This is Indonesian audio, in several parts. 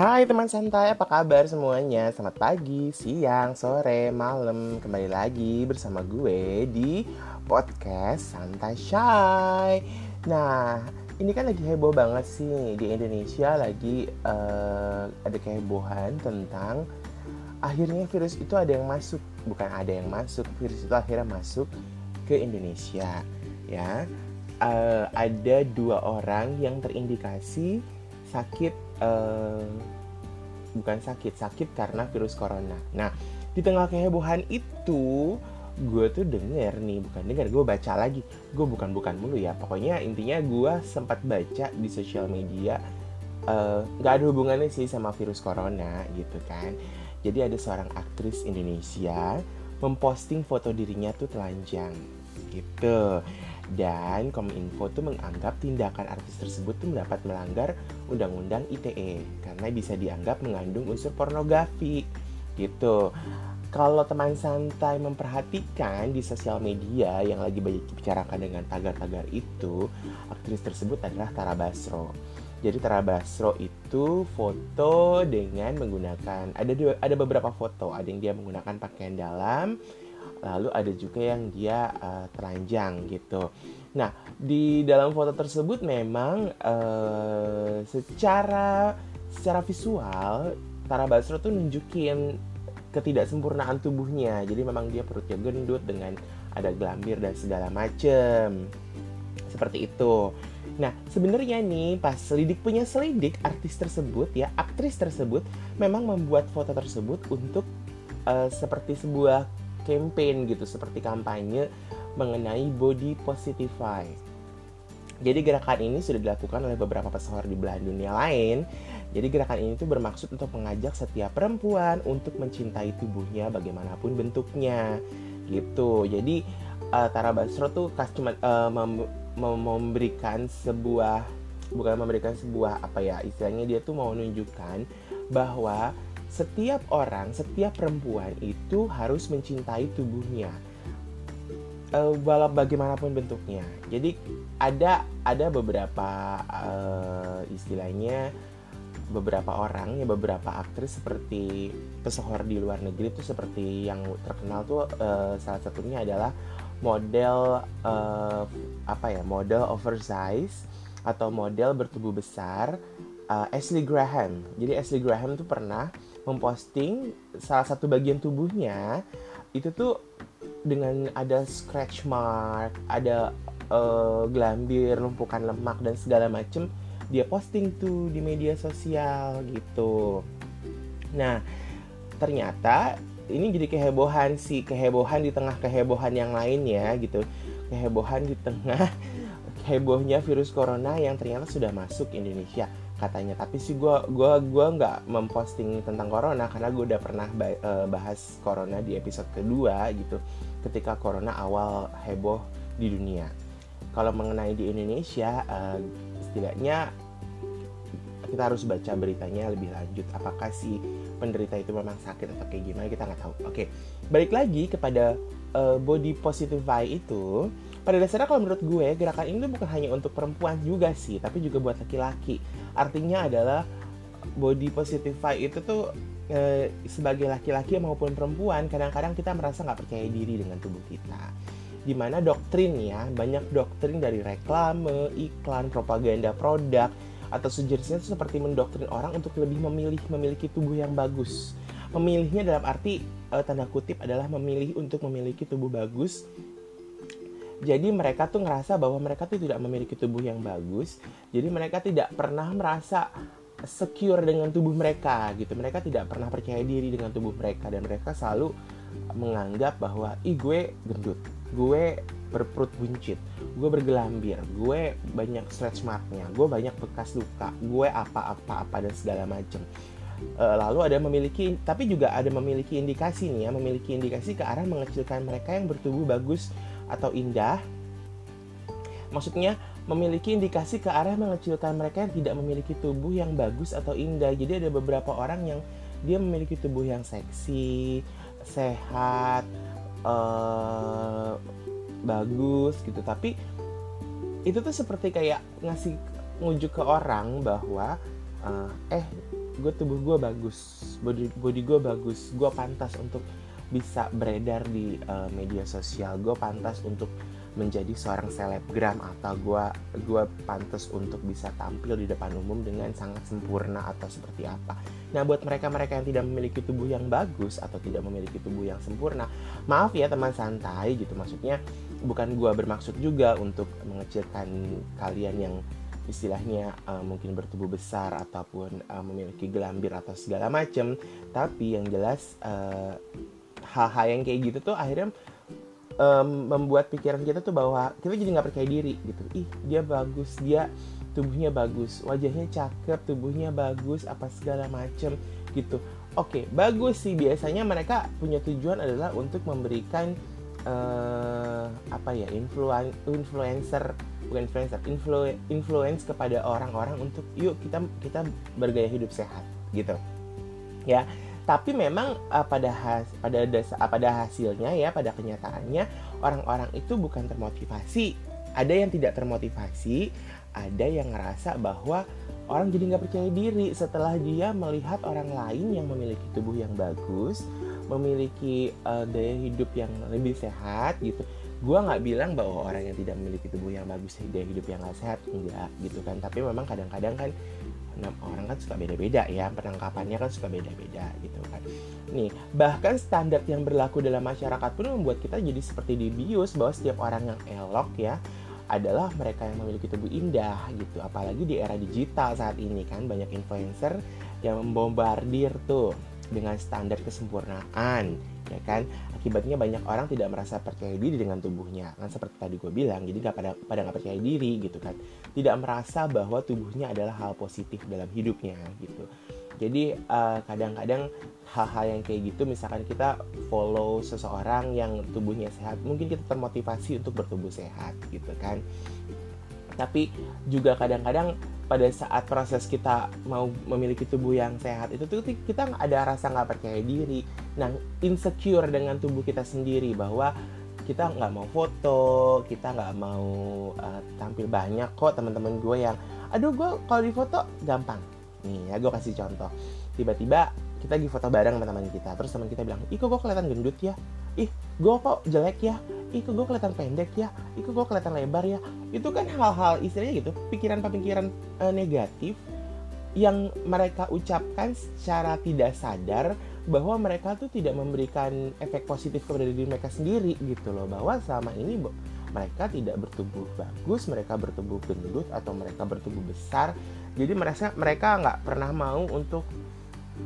Hai teman santai, apa kabar semuanya? Selamat pagi, siang, sore, malam. Kembali lagi bersama gue di podcast Santai Shy. Nah, ini kan lagi heboh banget sih. Di Indonesia lagi uh, ada kehebohan tentang Akhirnya virus itu ada yang masuk. Bukan ada yang masuk, virus itu akhirnya masuk ke Indonesia Ya, uh, ada dua orang yang terindikasi sakit uh, bukan sakit sakit karena virus corona. Nah di tengah kehebohan itu gue tuh denger nih bukan denger gue baca lagi. Gue bukan bukan mulu ya pokoknya intinya gue sempat baca di sosial media eh, nggak uh, ada hubungannya sih sama virus corona gitu kan. Jadi ada seorang aktris Indonesia memposting foto dirinya tuh telanjang gitu dan Kominfo tuh menganggap tindakan artis tersebut tuh mendapat melanggar Undang-Undang ITE karena bisa dianggap mengandung unsur pornografi gitu. Kalau teman santai memperhatikan di sosial media yang lagi banyak dibicarakan dengan tagar-tagar itu, aktris tersebut adalah Tara Basro. Jadi Tara Basro itu foto dengan menggunakan ada ada beberapa foto, ada yang dia menggunakan pakaian dalam, lalu ada juga yang dia uh, telanjang gitu. Nah, di dalam foto tersebut memang uh, secara secara visual Tara Basro tuh nunjukin ketidaksempurnaan tubuhnya. Jadi memang dia perutnya gendut dengan ada gelambir dan segala macem. Seperti itu. Nah, sebenarnya nih pas selidik punya selidik artis tersebut ya, aktris tersebut memang membuat foto tersebut untuk uh, seperti sebuah campaign gitu seperti kampanye mengenai body positify. Jadi gerakan ini sudah dilakukan oleh beberapa pesohor di belahan dunia lain. Jadi gerakan ini tuh bermaksud untuk mengajak setiap perempuan untuk mencintai tubuhnya bagaimanapun bentuknya gitu. Jadi uh, Tara Basro tuh cuma uh, mem mem memberikan sebuah bukan memberikan sebuah apa ya istilahnya dia tuh mau menunjukkan bahwa setiap orang, setiap perempuan itu harus mencintai tubuhnya. Uh, walau bagaimanapun bentuknya. Jadi ada ada beberapa uh, istilahnya beberapa orang ya beberapa aktris seperti pesohor di luar negeri itu seperti yang terkenal tuh uh, salah satunya adalah model uh, apa ya model oversize atau model bertubuh besar uh, Ashley Graham. Jadi Ashley Graham tuh pernah memposting salah satu bagian tubuhnya itu tuh dengan ada scratch mark, ada uh, gelambir, lumpukan lemak dan segala macem dia posting tuh di media sosial gitu. Nah, ternyata ini jadi kehebohan sih, kehebohan di tengah kehebohan yang lainnya gitu. Kehebohan di tengah hebohnya virus corona yang ternyata sudah masuk Indonesia katanya. Tapi sih gue gua gua nggak memposting tentang corona karena gue udah pernah eh, bahas corona di episode kedua gitu. Ketika corona awal heboh di dunia. Kalau mengenai di Indonesia uh, setidaknya kita harus baca beritanya lebih lanjut. Apakah si penderita itu memang sakit atau kayak gimana kita nggak tahu. Oke balik lagi kepada uh, body positify itu pada dasarnya kalau menurut gue gerakan ini bukan hanya untuk perempuan juga sih tapi juga buat laki-laki. Artinya adalah body positify itu tuh e, sebagai laki-laki maupun perempuan kadang-kadang kita merasa nggak percaya diri dengan tubuh kita. Di mana doktrin ya banyak doktrin dari reklame iklan propaganda produk atau sejenisnya itu seperti mendoktrin orang untuk lebih memilih memiliki tubuh yang bagus memilihnya dalam arti e, tanda kutip adalah memilih untuk memiliki tubuh bagus jadi mereka tuh ngerasa bahwa mereka tuh tidak memiliki tubuh yang bagus. Jadi mereka tidak pernah merasa secure dengan tubuh mereka gitu. Mereka tidak pernah percaya diri dengan tubuh mereka dan mereka selalu menganggap bahwa ih gue gendut, gue berperut buncit, gue bergelambir, gue banyak stretch marknya, gue banyak bekas luka, gue apa-apa-apa dan segala macam. E, lalu ada memiliki, tapi juga ada memiliki indikasi nih ya, memiliki indikasi ke arah mengecilkan mereka yang bertubuh bagus atau indah. Maksudnya memiliki indikasi ke arah mengecilkan mereka yang tidak memiliki tubuh yang bagus atau indah. Jadi ada beberapa orang yang dia memiliki tubuh yang seksi, sehat, uh, bagus gitu. Tapi itu tuh seperti kayak ngasih ngujuk ke orang bahwa uh, eh gue tubuh gue bagus body body gue bagus gue pantas untuk bisa beredar di uh, media sosial gue pantas untuk menjadi seorang selebgram atau gue gue pantas untuk bisa tampil di depan umum dengan sangat sempurna atau seperti apa. Nah buat mereka-mereka yang tidak memiliki tubuh yang bagus atau tidak memiliki tubuh yang sempurna, maaf ya teman santai gitu maksudnya bukan gue bermaksud juga untuk mengecilkan kalian yang istilahnya uh, mungkin bertubuh besar ataupun uh, memiliki gelambir atau segala macam tapi yang jelas hal hal-hal yang kayak gitu tuh akhirnya um, membuat pikiran kita tuh bahwa kita jadi nggak percaya diri gitu. Ih dia bagus dia tubuhnya bagus wajahnya cakep tubuhnya bagus apa segala macem gitu. Oke bagus sih. Biasanya mereka punya tujuan adalah untuk memberikan uh, apa ya influen influencer bukan influencer influ influence kepada orang-orang untuk yuk kita kita bergaya hidup sehat gitu. Ya tapi memang uh, pada has, pada dasa, uh, pada hasilnya ya pada kenyataannya orang-orang itu bukan termotivasi. Ada yang tidak termotivasi ada yang ngerasa bahwa orang jadi nggak percaya diri setelah dia melihat orang lain yang memiliki tubuh yang bagus memiliki uh, gaya hidup yang lebih sehat gitu gue nggak bilang bahwa orang yang tidak memiliki tubuh yang bagus gaya hidup yang gak sehat enggak gitu kan. Tapi memang kadang-kadang kan orang kan suka beda-beda ya penangkapannya kan suka beda-beda gitu kan. Nih bahkan standar yang berlaku dalam masyarakat pun membuat kita jadi seperti dibius bahwa setiap orang yang elok ya adalah mereka yang memiliki tubuh indah gitu. Apalagi di era digital saat ini kan banyak influencer yang membombardir tuh dengan standar kesempurnaan ya kan? Akibatnya banyak orang tidak merasa percaya diri dengan tubuhnya. Kan seperti tadi gue bilang jadi gak pada pada nggak percaya diri gitu kan. Tidak merasa bahwa tubuhnya adalah hal positif dalam hidupnya gitu. Jadi eh, kadang-kadang hal-hal yang kayak gitu misalkan kita follow seseorang yang tubuhnya sehat mungkin kita termotivasi untuk bertubuh sehat gitu kan. Tapi juga kadang-kadang pada saat proses kita mau memiliki tubuh yang sehat itu tuh kita ada rasa nggak percaya diri. Nah insecure dengan tubuh kita sendiri bahwa kita nggak mau foto kita nggak mau uh, tampil banyak kok teman-teman gue yang aduh gue kalau di foto gampang. Nih ya gue kasih contoh. Tiba-tiba kita lagi foto bareng sama teman kita terus teman kita bilang ih kok gue kelihatan gendut ya gue kok jelek ya? Kok gue kelihatan pendek ya? Kok gue kelihatan lebar ya? Itu kan hal-hal istilahnya gitu pikiran-pikiran uh, negatif yang mereka ucapkan secara tidak sadar bahwa mereka tuh tidak memberikan efek positif kepada diri mereka sendiri gitu loh. Bahwa selama ini mereka tidak bertubuh bagus mereka bertubuh gendut atau mereka bertubuh besar. Jadi merasa mereka nggak pernah mau untuk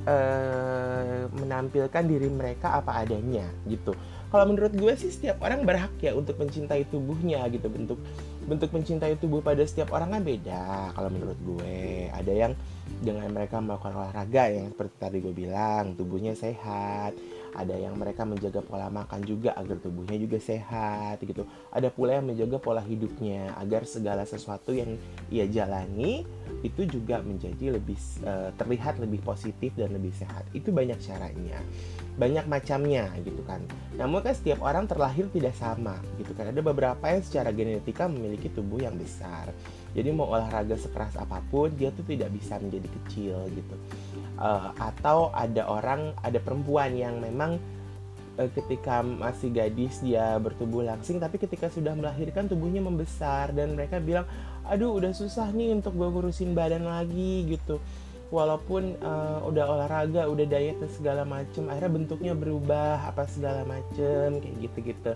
uh, menampilkan diri mereka apa adanya gitu kalau menurut gue sih setiap orang berhak ya untuk mencintai tubuhnya gitu. Bentuk bentuk mencintai tubuh pada setiap orang kan beda kalau menurut gue. Ada yang dengan mereka melakukan olahraga yang seperti tadi gue bilang tubuhnya sehat ada yang mereka menjaga pola makan juga agar tubuhnya juga sehat gitu. Ada pula yang menjaga pola hidupnya agar segala sesuatu yang ia jalani itu juga menjadi lebih uh, terlihat lebih positif dan lebih sehat. Itu banyak caranya banyak macamnya gitu kan. Namun kan setiap orang terlahir tidak sama gitu kan. Ada beberapa yang secara genetika memiliki tubuh yang besar jadi mau olahraga sekeras apa pun dia tuh tidak bisa menjadi kecil gitu. Uh, atau ada orang ada perempuan yang memang uh, ketika masih gadis dia bertubuh langsing tapi ketika sudah melahirkan tubuhnya membesar dan mereka bilang aduh udah susah nih untuk gue ngurusin badan lagi gitu. Walaupun uh, udah olahraga udah diet dan segala macem akhirnya bentuknya berubah apa segala macem kayak gitu gitu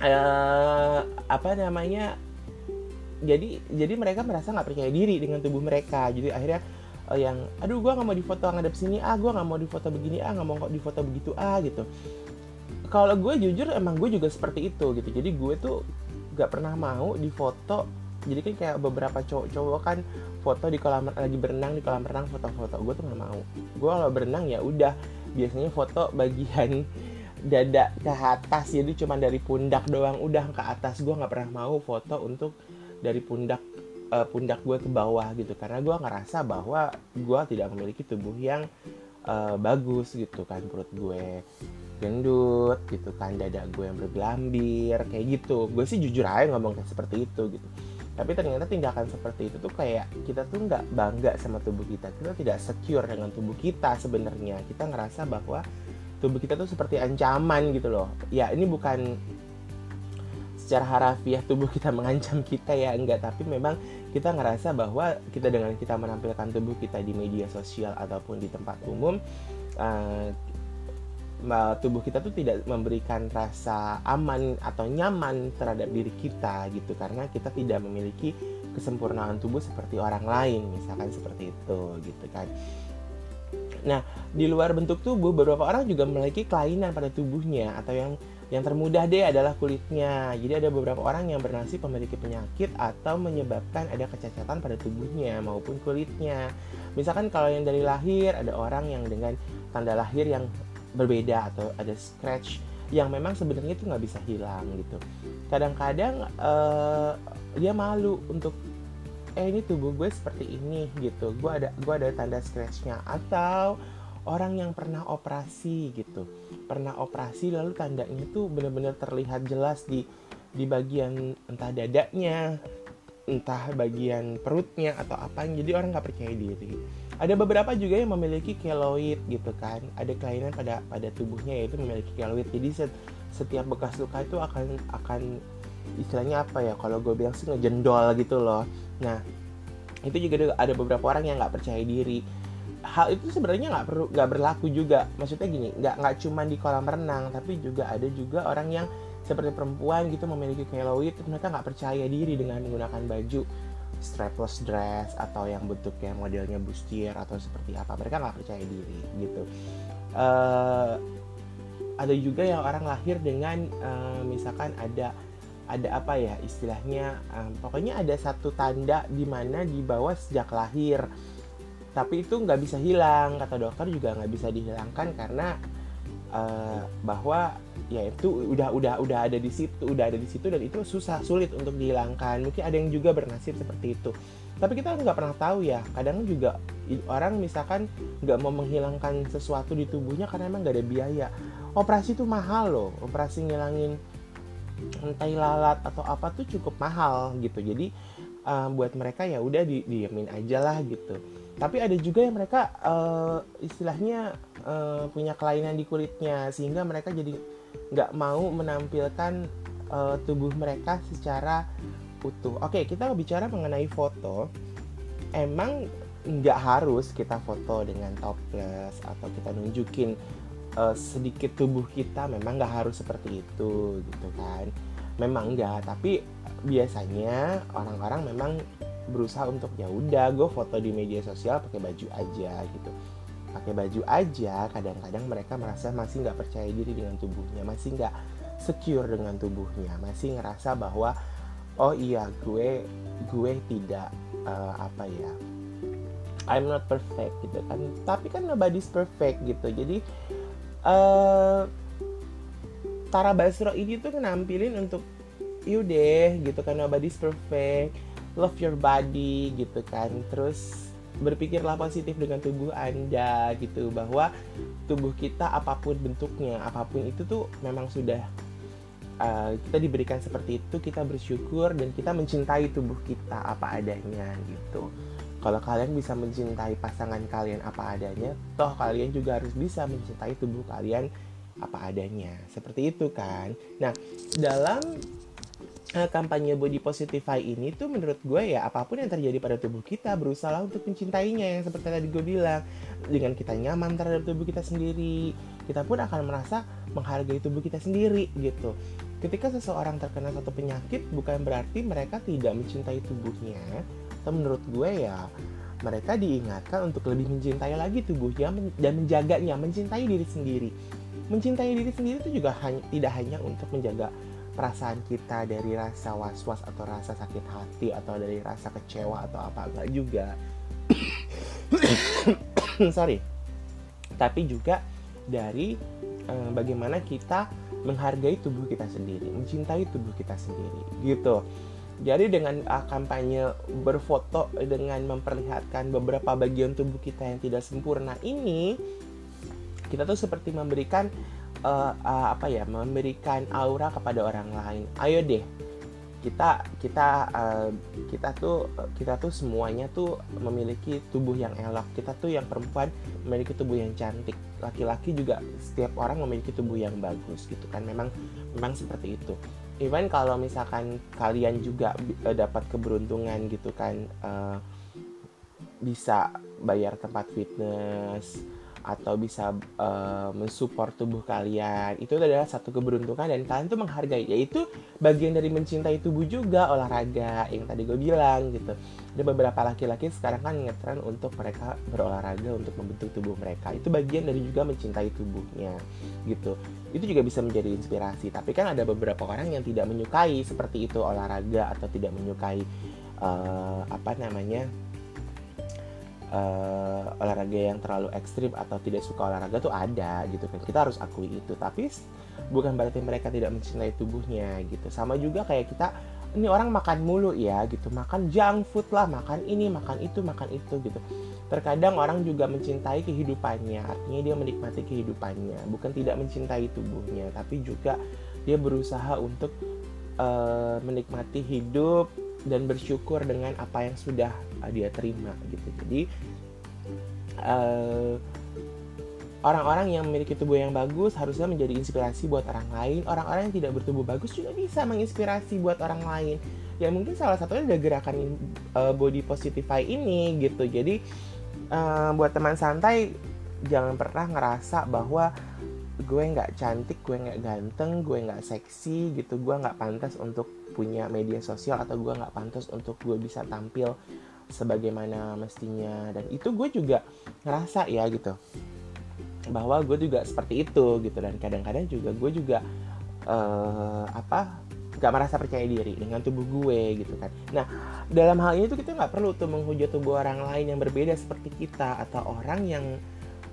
uh, apa namanya jadi jadi mereka merasa nggak percaya diri dengan tubuh mereka. Jadi akhirnya uh, yang aduh gue nggak mau difoto ngadep sini ah gue nggak mau difoto begini ah nggak mau kok difoto begitu ah gitu. Kalau gue jujur emang gue juga seperti itu gitu. Jadi gue tuh gak pernah mau difoto jadi kan kayak beberapa cowok-cowok kan foto di kolam lagi berenang di kolam renang foto-foto. Gue tuh nggak mau. Gue kalau berenang ya udah biasanya foto bagian dada ke atas. Jadi cuma dari pundak doang. Udah ke atas. Gue nggak pernah mau foto untuk dari pundak uh, pundak gue ke bawah gitu. Karena gue ngerasa bahwa gue tidak memiliki tubuh yang uh, bagus gitu kan perut gue gendut gitu kan dada gue yang bergelambir kayak gitu. Gue sih jujur aja ngomong kayak seperti itu gitu. Tapi ternyata tindakan seperti itu tuh kayak kita tuh nggak bangga sama tubuh kita. Kita tidak secure dengan tubuh kita sebenarnya. Kita ngerasa bahwa tubuh kita tuh seperti ancaman gitu loh. Ya ini bukan secara harafiah tubuh kita mengancam kita ya enggak. Tapi memang kita ngerasa bahwa kita dengan kita menampilkan tubuh kita di media sosial ataupun di tempat umum uh, tubuh kita tuh tidak memberikan rasa aman atau nyaman terhadap diri kita gitu. Karena kita tidak memiliki kesempurnaan tubuh seperti orang lain misalkan seperti itu gitu kan. Nah, di luar bentuk tubuh, beberapa orang juga memiliki kelainan pada tubuhnya atau yang yang termudah deh adalah kulitnya. Jadi ada beberapa orang yang bernasib memiliki penyakit atau menyebabkan ada kecacatan pada tubuhnya maupun kulitnya. Misalkan kalau yang dari lahir ada orang yang dengan tanda lahir yang berbeda atau ada scratch yang memang sebenarnya itu nggak bisa hilang gitu. Kadang-kadang uh, dia malu untuk eh ini tubuh gue seperti ini gitu gue ada gue ada tanda scratchnya atau orang yang pernah operasi gitu. Pernah operasi lalu tandanya tuh benar-benar terlihat jelas di di bagian entah dadanya entah bagian perutnya atau apa. Jadi orang nggak percaya diri. Ada beberapa juga yang memiliki keloid gitu kan. Ada kelainan pada pada tubuhnya yaitu memiliki keloid. Jadi setiap bekas luka itu akan akan istilahnya apa ya? Kalau gue bilang sih ngejendol gitu loh. Nah itu juga ada beberapa orang yang nggak percaya diri hal itu sebenarnya nggak perlu nggak berlaku juga. Maksudnya gini nggak nggak cuma di kolam renang tapi juga ada juga orang yang seperti perempuan gitu memiliki keloid mereka nggak percaya diri dengan menggunakan baju strapless dress atau yang bentuknya modelnya bustier atau seperti apa. Mereka nggak percaya diri gitu. Uh, ada juga yang orang lahir dengan uh, misalkan ada ada apa ya istilahnya um, pokoknya ada satu tanda di mana dibawa sejak lahir tapi itu nggak bisa hilang kata dokter juga nggak bisa dihilangkan karena uh, bahwa ya itu udah udah udah ada di situ udah ada di situ dan itu susah sulit untuk dihilangkan. Mungkin ada yang juga bernasib seperti itu. Tapi kita nggak pernah tahu ya kadang juga orang misalkan nggak mau menghilangkan sesuatu di tubuhnya karena emang nggak ada biaya. Operasi itu mahal loh operasi ngilangin tai lalat atau apa tuh cukup mahal gitu. Jadi uh, buat mereka ya udah di diemin aja lah gitu tapi ada juga yang mereka uh, istilahnya uh, punya kelainan di kulitnya sehingga mereka jadi nggak mau menampilkan uh, tubuh mereka secara utuh. Oke kita bicara mengenai foto. Emang nggak harus kita foto dengan topless atau kita nunjukin uh, sedikit tubuh kita memang nggak harus seperti itu gitu kan. Memang enggak tapi biasanya orang-orang memang berusaha untuk ya udah gue foto di media sosial pakai baju aja gitu. Pakai baju aja kadang-kadang mereka merasa masih nggak percaya diri dengan tubuhnya masih nggak secure dengan tubuhnya masih ngerasa bahwa oh iya gue gue tidak uh, apa ya I'm not perfect gitu kan. Tapi kan nobody's perfect gitu. Jadi uh, Tara Basro ini tuh nampilin untuk yaudah gitu kan nobody's perfect love your body gitu kan terus berpikirlah positif dengan tubuh anda gitu bahwa tubuh kita apa pun bentuknya apa pun itu tuh memang sudah uh, kita diberikan seperti itu kita bersyukur dan kita mencintai tubuh kita apa adanya gitu kalau kalian bisa mencintai pasangan kalian apa adanya, toh kalian juga harus bisa mencintai tubuh kalian apa adanya. Seperti itu kan. Nah, dalam uh, kampanye body positify ini tuh menurut gue ya apa pun yang terjadi pada tubuh kita berusaha untuk mencintainya yang seperti tadi gue bilang. Dengan kita nyaman terhadap tubuh kita sendiri kita pun akan merasa menghargai tubuh kita sendiri gitu. Ketika seseorang terkena satu penyakit bukan berarti mereka tidak mencintai tubuhnya. Atau menurut gue ya mereka diingatkan untuk lebih mencintai lagi tubuhnya dan menjaganya, mencintai diri sendiri. Mencintai diri sendiri itu juga hanya, tidak hanya untuk menjaga perasaan kita dari rasa was-was atau rasa sakit hati atau dari rasa kecewa atau apa enggak juga. Sorry. Tapi juga dari eh, bagaimana kita menghargai tubuh kita sendiri, mencintai tubuh kita sendiri, gitu. Jadi dengan uh, kampanye berfoto dengan memperlihatkan beberapa bagian tubuh kita yang tidak sempurna ini, kita tuh seperti memberikan uh, uh, apa ya, memberikan aura kepada orang lain. Ayo deh, kita kita uh, kita tuh kita tuh semuanya tuh memiliki tubuh yang elok. Kita tuh yang perempuan memiliki tubuh yang cantik. Laki-laki juga setiap orang memiliki tubuh yang bagus gitu kan. Memang memang seperti itu. Even kalau misalkan kalian juga uh, dapat keberuntungan gitu kan uh, bisa bayar tempat fitness atau bisa uh, mensupport tubuh kalian. Itu adalah satu keberuntungan dan kalian tuh menghargai. Yaitu bagian dari mencintai tubuh juga olahraga yang tadi gue bilang gitu. Ada beberapa laki-laki sekarang kan ngetren untuk mereka berolahraga untuk membentuk tubuh mereka. Itu bagian dari juga mencintai tubuhnya gitu. Itu juga bisa menjadi inspirasi. Tapi kan ada beberapa orang yang tidak menyukai seperti itu olahraga atau tidak menyukai uh, apa namanya uh, olahraga yang terlalu ekstrim atau tidak suka olahraga tuh ada gitu kan. Kita harus akui itu. Tapi bukan berarti mereka tidak mencintai tubuhnya gitu. Sama juga kayak kita ini orang makan mulu ya gitu. Makan junk food lah makan ini makan itu makan itu gitu. Terkadang orang juga mencintai kehidupannya. Artinya dia menikmati kehidupannya. Bukan tidak mencintai tubuhnya tapi juga dia berusaha untuk uh, menikmati hidup dan bersyukur dengan apa yang sudah dia terima gitu. Jadi uh, orang-orang yang memiliki tubuh yang bagus harusnya menjadi inspirasi buat orang lain. Orang-orang yang tidak bertubuh bagus juga bisa menginspirasi buat orang lain. Ya mungkin salah satunya ada gerakan uh, body positify ini gitu. Jadi uh, buat teman santai jangan pernah ngerasa bahwa gue nggak cantik gue nggak ganteng gue nggak seksi gitu. Gue nggak pantas untuk punya media sosial atau gue nggak pantas untuk gue bisa tampil sebagaimana mestinya. Dan itu gue juga ngerasa ya gitu bahwa gue juga seperti itu gitu. Dan kadang-kadang juga gue juga uh, apa nggak merasa percaya diri dengan tubuh gue gitu kan. Nah dalam hal ini tuh kita nggak perlu tuh menghujat tubuh orang lain yang berbeda seperti kita atau orang yang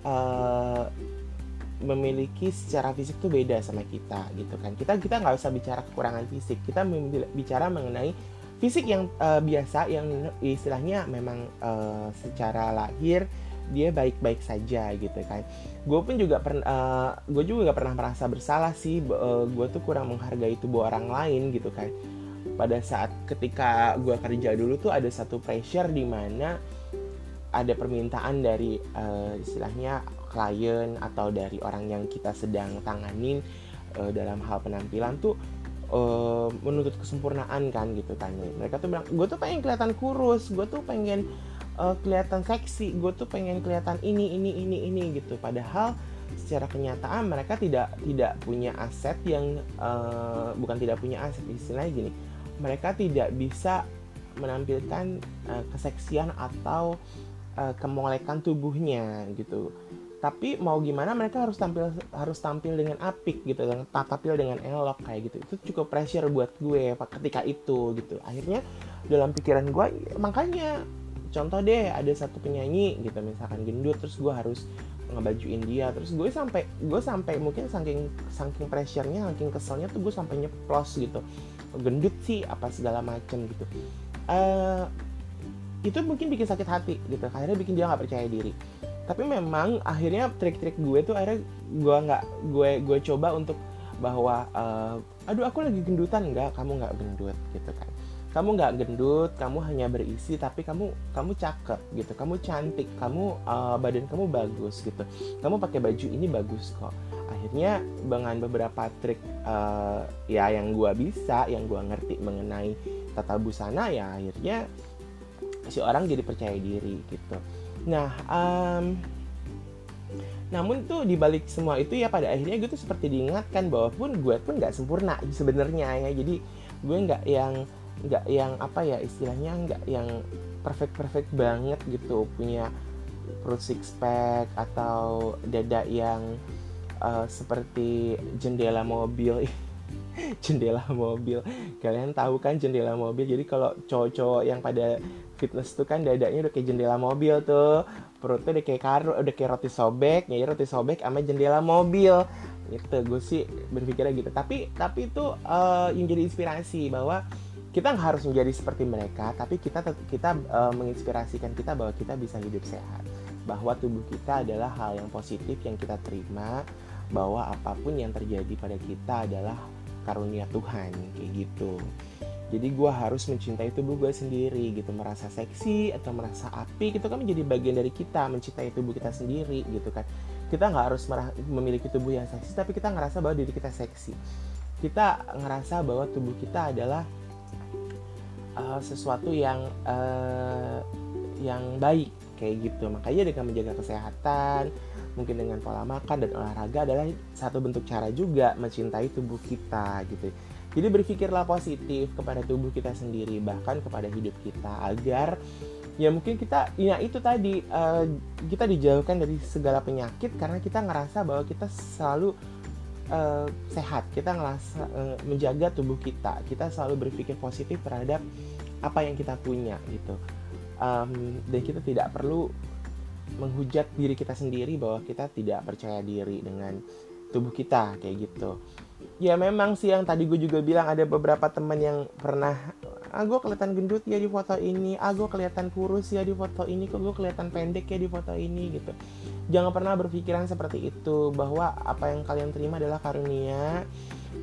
uh, memiliki secara fisik tuh beda sama kita gitu kan. Kita kita nggak usah bicara kekurangan fisik. Kita bicara mengenai fisik yang uh, biasa yang istilahnya memang uh, secara lahir dia baik-baik saja gitu kan. Gue pun juga pernah uh, gue juga gak pernah merasa bersalah sih uh, gue tuh kurang menghargai tubuh orang lain gitu kan. Pada saat ketika gue kerja dulu tuh ada satu pressure di mana ada permintaan dari uh, istilahnya klien atau dari orang yang kita sedang tanganin uh, dalam hal penampilan tuh uh, menuntut kesempurnaan kan gitu kan mereka tuh bilang gue tuh pengen kelihatan kurus gue tuh pengen uh, kelihatan seksi gue tuh pengen kelihatan ini ini ini ini gitu. Padahal secara kenyataan mereka tidak tidak punya aset yang uh, bukan tidak punya aset istilahnya gini. Mereka tidak bisa menampilkan uh, keseksian atau uh, kemolekan tubuhnya gitu tapi mau gimana mereka harus tampil harus tampil dengan apik gitu yang tampil dengan elok kayak gitu. Itu cukup pressure buat gue ketika itu gitu. Akhirnya dalam pikiran gue makanya contoh deh ada satu penyanyi gitu misalkan gendut terus gue harus ngebajuin dia. Terus gue sampai gue sampai mungkin saking saking pressure-nya saking keselnya tuh gue sampai nyeplos gitu. Gendut sih apa segala macem gitu. Uh, itu mungkin bikin sakit hati gitu. Akhirnya bikin dia nggak percaya diri tapi memang akhirnya trik-trik gue tuh akhirnya gue nggak gue gue coba untuk bahwa uh, aduh aku lagi gendutan. Nggak kamu nggak gendut gitu kan. Kamu nggak gendut kamu hanya berisi tapi kamu kamu cakep gitu. Kamu cantik kamu uh, badan kamu bagus gitu. Kamu pakai baju ini bagus kok. Akhirnya dengan beberapa trik uh, ya yang gue bisa yang gue ngerti mengenai tata busana ya akhirnya si orang jadi percaya diri gitu Nah, um, namun tuh dibalik semua itu ya pada akhirnya gue tuh seperti diingatkan bahwa pun gue pun nggak sempurna sebenarnya ya. Jadi gue nggak yang nggak yang apa ya istilahnya nggak yang perfect perfect banget gitu punya perut six pack atau dada yang uh, seperti jendela mobil jendela mobil. Kalian tahu kan jendela mobil? Jadi kalau cowok-cowok yang pada fitness tuh kan dadanya udah kayak jendela mobil tuh. Perutnya udah kayak karo udah kayak roti sobek. Ya roti sobek sama jendela mobil. Gitu gue sih berpikirnya gitu. Tapi tapi itu uh, yang jadi inspirasi bahwa kita nggak harus menjadi seperti mereka tapi kita kita uh, menginspirasikan kita bahwa kita bisa hidup sehat. Bahwa tubuh kita adalah hal yang positif yang kita terima bahwa apa pun yang terjadi pada kita adalah karunia Tuhan kayak gitu. Jadi gue harus mencintai tubuh gue sendiri gitu. Merasa seksi atau merasa api itu kan menjadi bagian dari kita mencintai tubuh kita sendiri gitu kan. Kita nggak harus memiliki tubuh yang seksi tapi kita ngerasa bahwa diri kita seksi. Kita ngerasa bahwa tubuh kita adalah uh, sesuatu yang uh, yang baik kayak gitu. Makanya dengan menjaga kesehatan mungkin dengan pola makan dan olahraga adalah satu bentuk cara juga mencintai tubuh kita gitu. Jadi berpikirlah positif kepada tubuh kita sendiri bahkan kepada hidup kita agar ya mungkin kita ya itu tadi uh, kita dijauhkan dari segala penyakit karena kita ngerasa bahwa kita selalu uh, sehat. Kita ngerasa uh, menjaga tubuh kita. Kita selalu berpikir positif terhadap apa yang kita punya gitu um, dan kita tidak perlu menghujat diri kita sendiri bahwa kita tidak percaya diri dengan tubuh kita kayak gitu. Ya memang sih yang tadi gue juga bilang ada beberapa teman yang pernah ah gue kelihatan gendut ya di foto ini. Ah gue kelihatan kurus ya di foto ini. Kok gue kelihatan pendek ya di foto ini? Gitu. Jangan pernah berpikiran seperti itu bahwa apa yang kalian terima adalah karunia.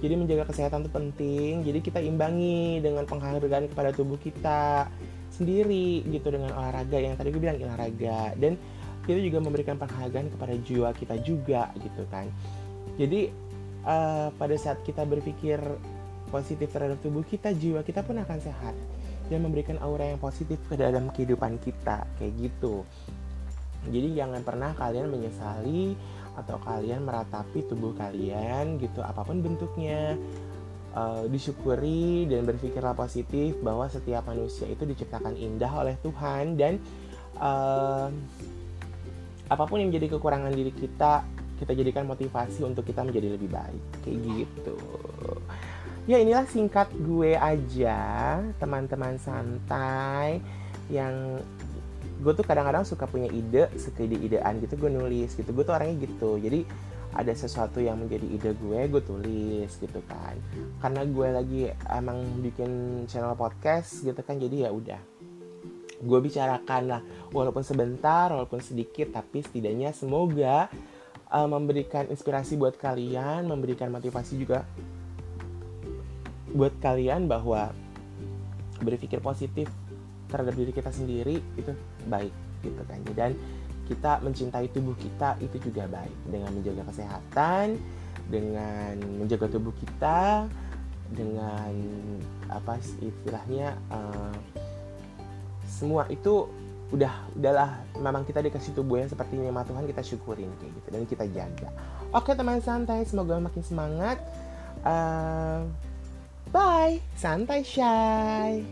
Jadi menjaga kesehatan itu penting. Jadi kita imbangi dengan penghargaan kepada tubuh kita sendiri gitu dengan olahraga yang tadi gue bilang olahraga. Dan kita juga memberikan penghargaan kepada jiwa kita juga gitu kan. Jadi uh, pada saat kita berpikir positif terhadap tubuh kita, jiwa kita pun akan sehat dan memberikan aura yang positif ke dalam kehidupan kita kayak gitu. Jadi jangan pernah kalian menyesali atau kalian meratapi tubuh kalian gitu apa pun bentuknya uh, disyukuri dan berpikirlah positif bahwa setiap manusia itu diciptakan indah oleh Tuhan dan uh, apa pun yang menjadi kekurangan diri kita kita jadikan motivasi untuk kita menjadi lebih baik. Kayak gitu. Ya inilah singkat gue aja teman-teman santai yang gue tuh kadang-kadang suka punya ide suka ide-idean gitu gue nulis gitu. Gue tuh orangnya gitu. Jadi ada sesuatu yang menjadi ide gue gue tulis gitu kan karena gue lagi emang bikin channel podcast gitu kan jadi ya udah gue bicarakan lah walaupun sebentar walaupun sedikit tapi setidaknya semoga uh, memberikan inspirasi buat kalian, memberikan motivasi juga buat kalian bahwa berpikir positif terhadap diri kita sendiri itu baik gitu kan. Dan kita mencintai tubuh kita itu juga baik. Dengan menjaga kesehatan, dengan menjaga tubuh kita, dengan apa istilahnya uh, semua itu udah udahlah memang kita dikasih tubuh yang seperti ini sama Tuhan kita syukurin kayak gitu dan kita jaga. Oke teman santai semoga makin semangat. Uh, bye. Santai shy